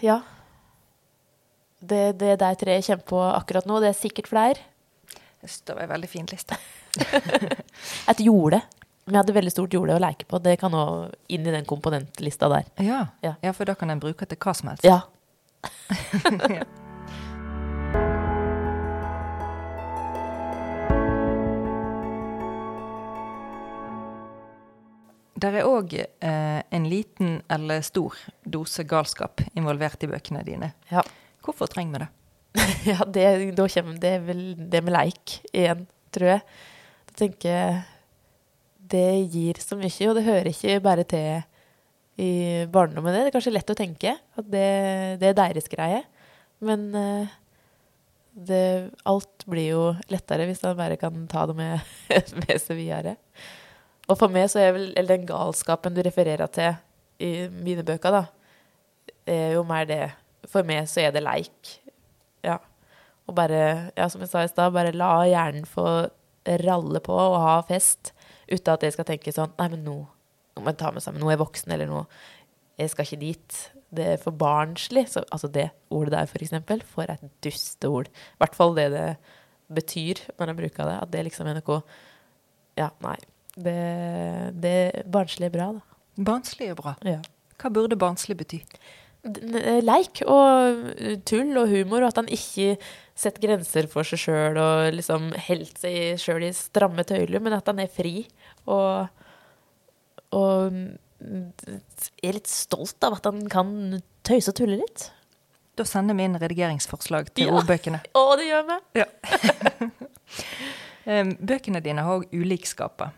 Speaker 3: ja. Det, det er de tre jeg kjemper på akkurat nå. Det er sikkert flere.
Speaker 2: Jeg det var en veldig fin liste.
Speaker 3: Et jorde. Vi hadde veldig stort jorde å leke på. Det kan òg inn i den komponentlista der.
Speaker 2: Ja.
Speaker 3: Ja.
Speaker 2: ja, for da kan en bruke til hva som helst.
Speaker 3: Ja.
Speaker 2: Der er òg eh, en liten eller stor dose galskap involvert i bøkene dine.
Speaker 3: Ja.
Speaker 2: Hvorfor trenger vi det?
Speaker 3: ja det, da kommer det vel det med leik igjen, tror jeg. Da tenker jeg det gir så mye, og det hører ikke bare til i barndommen. Det er kanskje lett å tenke at det, det er deres greie. Men eh, det, alt blir jo lettere hvis man bare kan ta det med, med seg videre. Og for meg så er vel den galskapen du refererer til i mine bøker, da, er jo mer det For meg så er det leik. Ja. Og bare, ja, som jeg sa i stad, bare la hjernen få ralle på og ha fest uten at jeg skal tenke sånn Nei, men nå, nå må jeg ta meg sammen. Nå er jeg voksen, eller nå Jeg skal ikke dit. Det er for barnslig. Så, altså det ordet der, for eksempel. For et dusteord. I hvert fall det det betyr når jeg bruker det. At det liksom er noe Ja, nei. Det, det barnslig er bra, da.
Speaker 2: Barnslig er bra.
Speaker 3: Ja.
Speaker 2: Hva burde barnslig bety?
Speaker 3: Leik og tull og humor, og at han ikke setter grenser for seg sjøl og liksom holder seg sjøl i stramme tøyler, men at han er fri og, og mm, er litt stolt av at han kan tøyse og tulle litt.
Speaker 2: Da sender vi inn redigeringsforslag til
Speaker 3: Ja.
Speaker 2: ordbøkene.
Speaker 3: Å, det gjør vi!
Speaker 2: Ja. Bøkene dine har òg ulikskaper.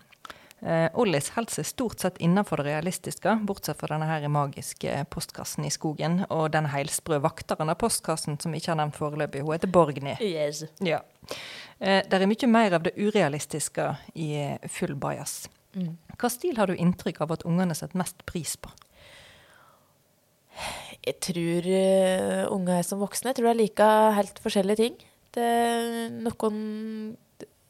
Speaker 2: Eh, Ollis holder seg stort sett innenfor det realistiske, bortsett fra denne her magiske postkassen i skogen og den heilsprø vakteren av postkassen som ikke har nevnt foreløpig. Hun heter Borgny.
Speaker 3: Yes.
Speaker 2: Ja. Eh, det er mye mer av det urealistiske i eh, Full bajas.
Speaker 3: Mm.
Speaker 2: Hva stil har du inntrykk av at ungene setter mest pris på?
Speaker 3: Jeg tror uh, unge er som voksne. Jeg tror jeg liker helt forskjellige ting. Det er noen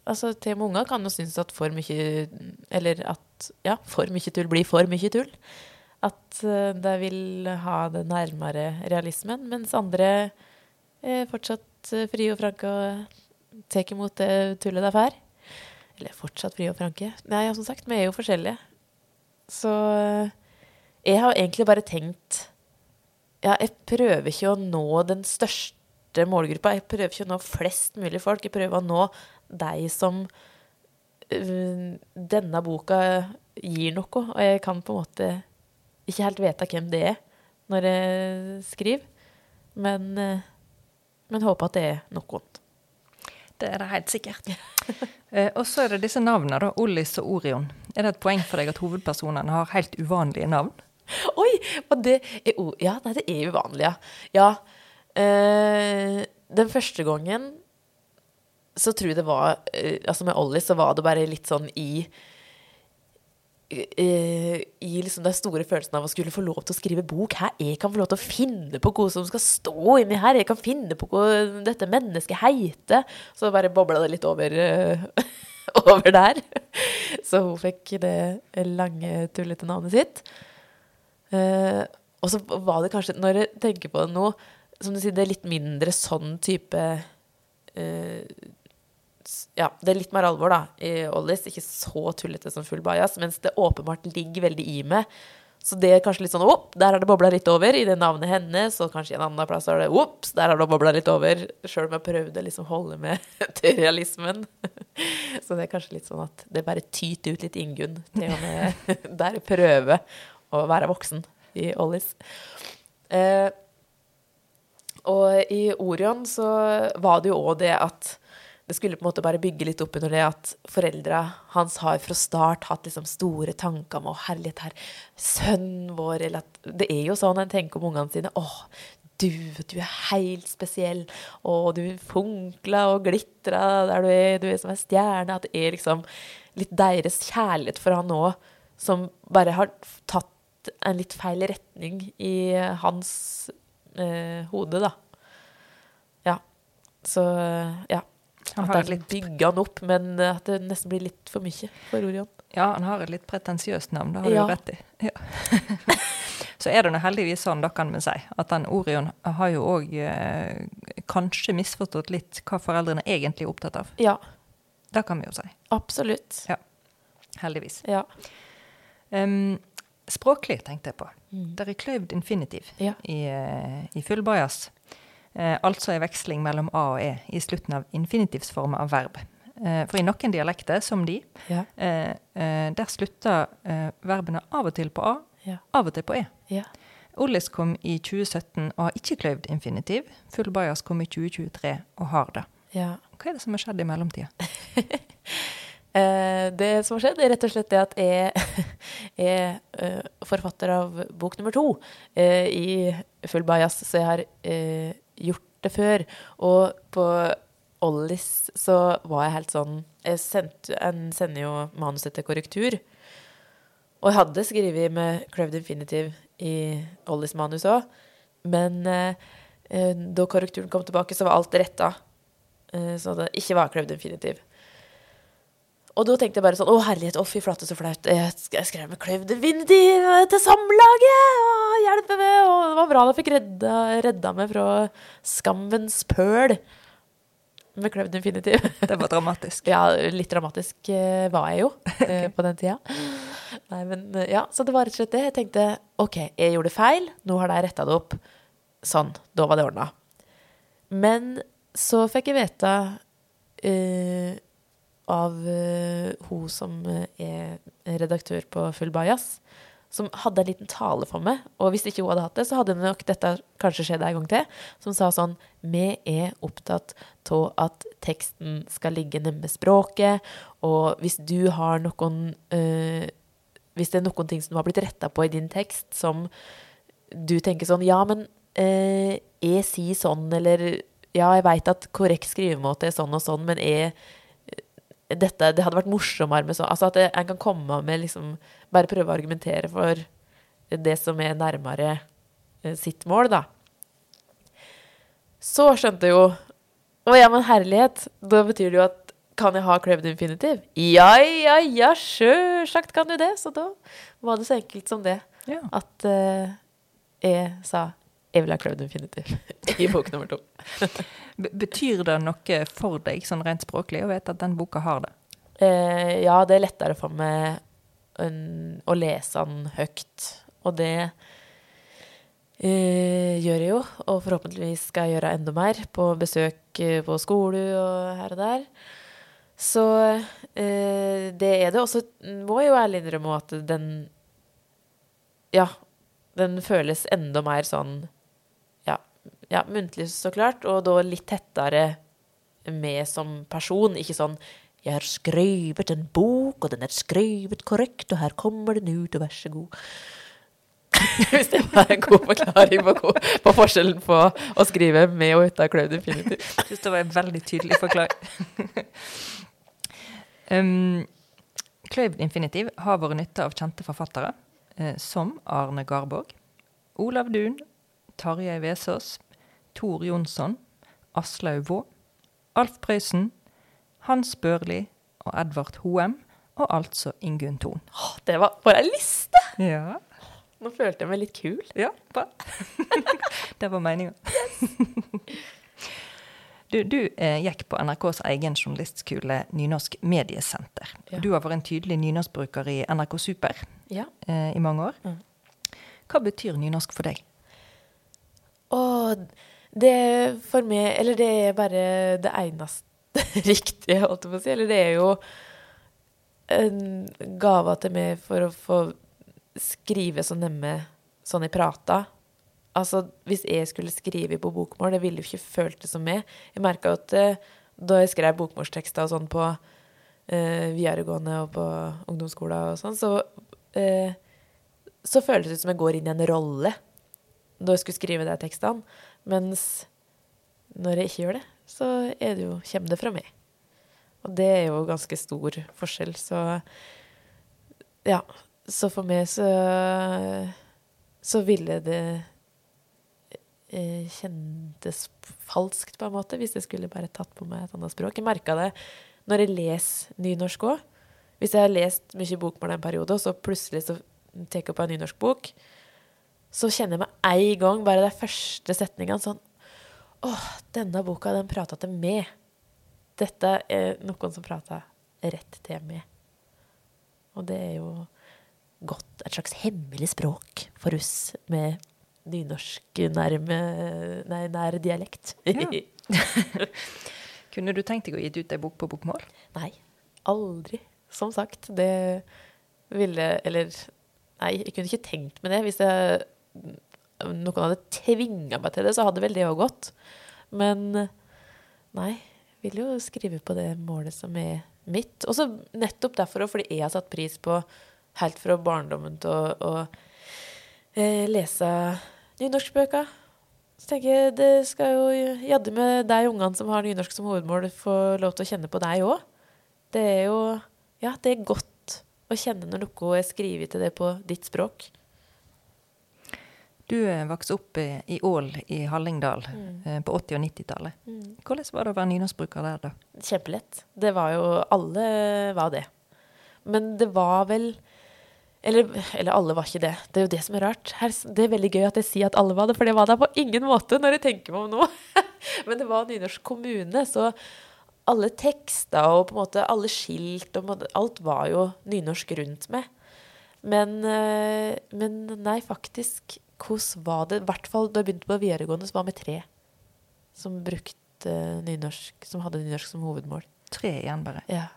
Speaker 3: Altså, til og med unger kan jo synes at for mye Eller at ja, for mye tull blir for mye tull. At uh, de vil ha det nærmere realismen, mens andre er fortsatt uh, frie og franke og tar imot det tullet de får. Eller fortsatt frie og franke. Nei, ja, som sagt, vi er jo forskjellige. Så jeg har egentlig bare tenkt ja, jeg prøver ikke å nå den største målgruppa. Jeg prøver ikke å nå flest mulig folk. Jeg prøver å nå deg som øh, denne boka gir noe. Og jeg kan på en måte ikke helt vite hvem det er når jeg skriver. Men, øh, men håper at det er noen.
Speaker 2: Det er det helt sikkert. eh, og så er det disse navnene, da. Ollis og Orion. Er det et poeng for deg at hovedpersonene har helt uvanlige navn?
Speaker 3: Oi! Og det er Ja, nei, det er uvanlig, ja. Ja. eh, den første gangen så tror jeg det var eh, Altså med Ollie så var det bare litt sånn i eh, I liksom den store følelsen av å skulle få lov til å skrive bok. Her, jeg kan få lov til å finne på hva som skal stå inni her. Jeg kan finne på hva dette mennesket heter. Så bare bobla det litt over, eh, over der. Så hun fikk det lange, tullete navnet sitt. Og så var det kanskje, når jeg tenker på det nå, som du sier, det er litt mindre sånn type Ja, det er litt mer alvor, da, i Ollis. Ikke så tullete som full bajas, mens det åpenbart ligger veldig i meg. Så det er kanskje litt sånn opp, der har det bobla litt over i det navnet hennes, og kanskje i en annen plass har det ops, der har det bobla litt over. Sjøl om jeg prøvde liksom holde med til realismen. Så det er kanskje litt sånn at det bare tyter ut litt Ingunn, til og med der jeg å være voksen i Ollis. Eh, og i Orion så var det jo òg det at det skulle på en måte bare bygge litt opp under det at foreldra hans har fra start hatt liksom store tanker om å herlighet her, sønnen vår eller at Det er jo sånn en tenker om ungene sine. Åh, du, du er helt spesiell. Og du funkler og glitrer der du er. Du er som en stjerne. At det er liksom litt deres kjærlighet for han òg som bare har tatt en litt feil retning i hans eh, hode, da. Ja. Så ja.
Speaker 2: Han har litt,
Speaker 3: bygger han opp, men at det nesten blir litt for mye for Orion.
Speaker 2: ja, han har et litt pretensiøst navn, det har du
Speaker 3: Ja.
Speaker 2: jo rett i. Ja. Så er det nå heldigvis sånn, da kan vi si, at den Orion har jo òg eh, kanskje misforstått litt hva foreldrene egentlig er opptatt av.
Speaker 3: Ja,
Speaker 2: Det kan vi jo si.
Speaker 3: absolutt.
Speaker 2: Ja. Heldigvis.
Speaker 3: Ja.
Speaker 2: Um, språklig tenkte jeg på.
Speaker 3: Mm.
Speaker 2: Der er kløyvd infinitiv
Speaker 3: Ja.
Speaker 2: i, eh, i full bajas. Eh, altså en veksling mellom A og E i slutten av infinitivsformer av verb. Eh, for i noen dialekter, som de,
Speaker 3: Ja.
Speaker 2: eh, eh, der slutter eh, verbene av og til på A,
Speaker 3: Ja.
Speaker 2: av og til på E.
Speaker 3: Ja.
Speaker 2: Ollis kom i 2017 og har ikke kløyvd infinitiv. Full bajas kom i 2023 og har det.
Speaker 3: ja.
Speaker 2: Hva er det som har skjedd i mellomtida?
Speaker 3: Eh, det som har skjedd, er rett og slett det at jeg er eh, forfatter av bok nummer to eh, i full bajas, så jeg har eh, gjort det før. Og på Ollis så var jeg helt sånn Jeg sendt, en sender jo manuset til korrektur. Og jeg hadde skrevet med Crowd Infinitive i Ollis manus òg, men eh, eh, da korrekturen kom tilbake, så var alt retta. Eh, så det ikke var Crowd Infinitive. Og da tenkte jeg bare sånn Å, herlighet, å, fy flate, så flaut. Jeg sk- jeg skrev med Kløyv Definitiv til Samlaget! Å, hjelpe meg! Og det var bra da jeg fikk redda, redda meg fra skammens pøl med kløyvd infinitiv.
Speaker 2: Det var dramatisk.
Speaker 3: Ja, litt dramatisk eh, var jeg jo okay. på den tida. Nei, men eh, ja, Så det var rett og slett det. Jeg tenkte OK, jeg gjorde feil. Nå har de retta det opp. Sånn. Da var det ordna. Men så fikk jeg vite eh, av uh, hun som eh, er redaktør på Full Bajas, som hadde en liten tale for meg. Og hvis ikke hun hadde hatt det, så hadde nok dette kanskje skjedd en gang til. Som sa sånn Vi er opptatt av at teksten skal ligge nærme språket, og hvis du har noen uh, Hvis det er noen ting som har blitt retta på i din tekst, som du tenker sånn Ja, men uh, jeg sier sånn, eller Ja, jeg veit at korrekt skrivemåte er sånn og sånn, men jeg dette, det hadde vært morsommere med sånn Altså at en kan komme med liksom Bare prøve å argumentere for det som er nærmere eh, sitt mål, da. Så skjønte jeg jo Å ja, men herlighet. Da betyr det jo at kan jeg ha Craved Infinitive? Ja, ja, ja, sjølsagt kan du det. Så da var det så enkelt som det.
Speaker 2: Ja.
Speaker 3: At uh, jeg sa jeg vil ha Creved definitivt i bok nummer to.
Speaker 2: Betyr det noe for deg, sånn rent språklig, å vite at den boka har det?
Speaker 3: Eh, ja, det er lettere for meg en, å lese den høyt. Og det eh, gjør jeg jo, og forhåpentligvis skal jeg gjøre enda mer på besøk eh, på skole og her og der. Så eh, det er det. Og så må jeg jo ærlig innrømme at den Ja, den føles enda mer sånn Ja, muntlig så klart, og da litt tettere med som person. Ikke sånn 'Jeg har skrevet en bok, og den er skrevet korrekt, og her kommer den ut, og vær så god'. Hvis det var en god forklaring på, på forskjellen på å skrive med og uten Cloud Infinitiv.
Speaker 2: Jeg synes det var en veldig tydelig forklaring. um, Kløyvd infinitiv har vært nytta av kjente forfattere, eh, som Arne Garborg, Olav Duun, Tarjei Vesaas, Tor Jonsson, Aslaug Vaa, Alf Prøysen, Hans Børli og Edvard Hoem, og altså Ingunn Thon.
Speaker 3: Det var bare ei liste!
Speaker 2: Ja,
Speaker 3: Nå følte jeg meg litt kul.
Speaker 2: ja bra. det var meninga. Du, du eh, gikk på NRKs egen journalistskole Nynorsk mediesenter.
Speaker 3: Ja.
Speaker 2: Du har vært en tydelig nynorskbruker i NRK Super
Speaker 3: Ja.
Speaker 2: eh, i mange år.
Speaker 3: Mm.
Speaker 2: Hva betyr nynorsk for deg?
Speaker 3: Og det for meg Eller det er bare det eneste riktige, holdt jeg på å si. Eller det er jo en gave til meg for å få skrive så nemme sånn jeg prata. Altså, hvis jeg skulle skrive på bokmål, det ville jo ikke føltes som meg. Jeg merka at eh, da jeg skrev bokmålstekster og sånn på eh, videregående og på ungdomsskolen og sånn, så eh, så føles det ut som jeg går inn i en rolle da jeg skulle skrive de tekstene. Mens når jeg ikke gjør det, så er det jo, kommer det fra meg. Og det er jo ganske stor forskjell, så Ja. Så for meg så Så ville det eh, kjentes falskt, på en måte, hvis jeg skulle bare tatt på meg et annet språk. Jeg merka det når jeg leser nynorsk òg. Hvis jeg har lest mye bokmål en periode, og så plutselig så tar jeg opp en nynorsk bok, så kjenner jeg med en gang, bare den første setninga, sånn Åh, denne boka, den prata til meg. Dette er noen som prata rett til meg. Og det er jo godt et slags hemmelig språk for oss med nynorsk nærme Nei, nær dialekt.
Speaker 2: Ja. Kunne du tenkt deg å gitt ut ei bok på bokmål?
Speaker 3: Nei. Aldri. Som sagt. Det ville Eller nei, jeg kunne ikke tenkt meg det. Hvis jeg, noen hadde tvinga meg til det, så hadde vel det òg gått. Men nei. Vil jo skrive på det målet som er mitt. Og så nettopp derfor, og fordi jeg har satt pris på helt fra barndommen til å, å eh, lese nynorskbøker. Så tenker jeg det skal jo jadde med de ungene som har nynorsk som hovedmål, få lov til å kjenne på deg òg. Det er jo Ja, det er godt å kjenne når noe er skrevet til deg på ditt språk.
Speaker 2: Du eh, vokste opp i, Ål i Hallingdal
Speaker 3: Mm.
Speaker 2: eh, på 80- og 90-tallet. Hvordan var det å være nynorskbruker der, da?
Speaker 3: Kjempelett. Det var jo Alle var det. Men det var vel eller, eller alle var ikke det. Det er jo det som er rart. Her, det er veldig gøy at jeg sier at alle var det, for det var det på ingen måte når jeg tenker meg om nå. Men det var nynorsk kommune, så alle tekster og på en måte alle skilt og måte, alt var jo nynorsk rundt meg. Men, eh, men nei, faktisk, hvordan var det? I hvert fall da jeg begynte på videregående, så var vi tre som brukte nynorsk, som hadde nynorsk som hovedmål.
Speaker 2: Tre igjen, bare.
Speaker 3: Ja.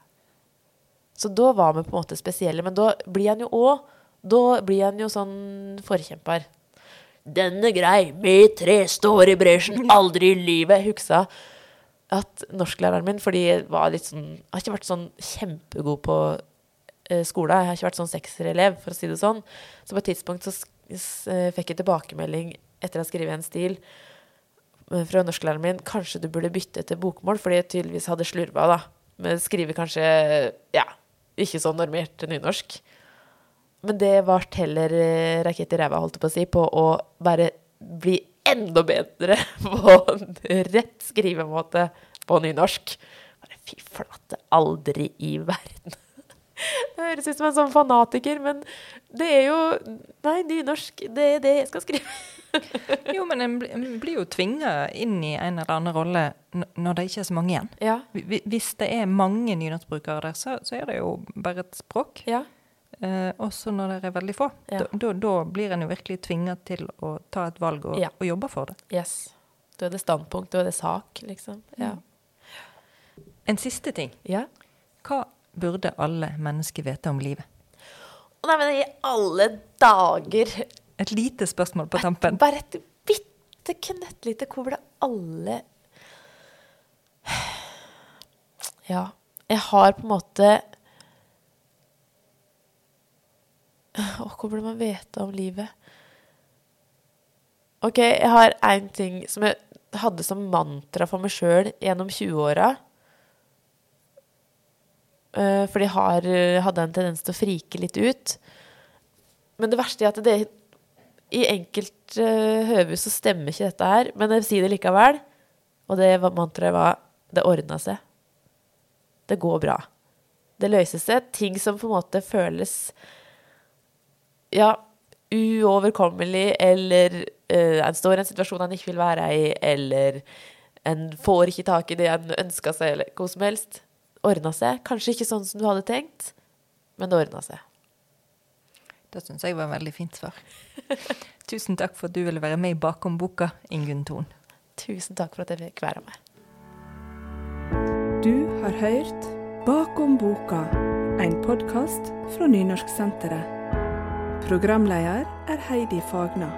Speaker 3: Så da var vi på en måte spesielle. Men da blir han jo òg Da blir han jo sånn forkjemper. Denne grei, vi tre står i bresjen, aldri i livet. Huksa at norsklæreren min, fordi jeg var litt sånn Jeg har ikke vært sånn kjempegod på skolen. Jeg har ikke vært sånn sekserelev, for å si det sånn. Så på et tidspunkt så eh, fikk jeg tilbakemelding etter å ha skrevet en stil eh, fra norsklæreren min. Kanskje du burde bytte til bokmål, fordi jeg tydeligvis hadde slurva, da. Men skriver kanskje ja, ikke så normert nynorsk. Men det ble heller eh, rakett i ræva, holdt jeg på å si, på å bare bli enda bedre på en rett skrivemåte på nynorsk. Bare fy flate, aldri i verden. Det høres ut som en sånn fanatiker, men det er jo Nei, nynorsk, det er det jeg skal skrive.
Speaker 2: Jo, men en blir jo tvinga inn i en eller annen rolle når det ikke er så mange igjen.
Speaker 3: Ja.
Speaker 2: Hvi- hvi- Hvis det er mange nynorskbrukere der, så, så er det jo bare et språk.
Speaker 3: Ja.
Speaker 2: Eh, også når det er veldig få.
Speaker 3: Ja.
Speaker 2: Da, da, da blir en jo virkelig tvinga til å ta et valg og, og jobbe for det.
Speaker 3: Yes. Da er det standpunkt, da er det sak, liksom. Ja.
Speaker 2: En siste ting.
Speaker 3: ja.
Speaker 2: Hva burde alle mennesker vite om livet?
Speaker 3: Å nei, men i alle dager
Speaker 2: Et lite spørsmål på tampen.
Speaker 3: Bare et bitte knøttlite hvor det alle Ja. Jeg har på en måte Åh, Hvor burde man vite om livet? OK, jeg har én ting som jeg hadde som mantra for meg sjøl gjennom 20-åra. Eh, fordi har, eh, hadde en tendens til å frike litt ut. Men det verste er at det i enkelte uh, høve så stemmer ikke dette her, men jeg sier det likevel. Og det mantraet var det ordna seg. Det går bra. Det løser seg. Ting som på en måte føles ja, uoverkommelig, eller uh, en står i en situasjon en ikke vil være i, eller en får ikke tak i det en ønska seg, eller hva som helst. Ordna seg. Kanskje ikke sånn som du hadde tenkt, men det ordna seg.
Speaker 2: Det syns jeg var en veldig fint svar. Tusen takk for at du ville være med i Bakom boka, Ingunn Thorn.
Speaker 3: Tusen takk for at jeg fikk være med.
Speaker 1: Du har hørt Bakom boka, en podkast fra Nynorsksenteret. Programleder er Heidi Fagna.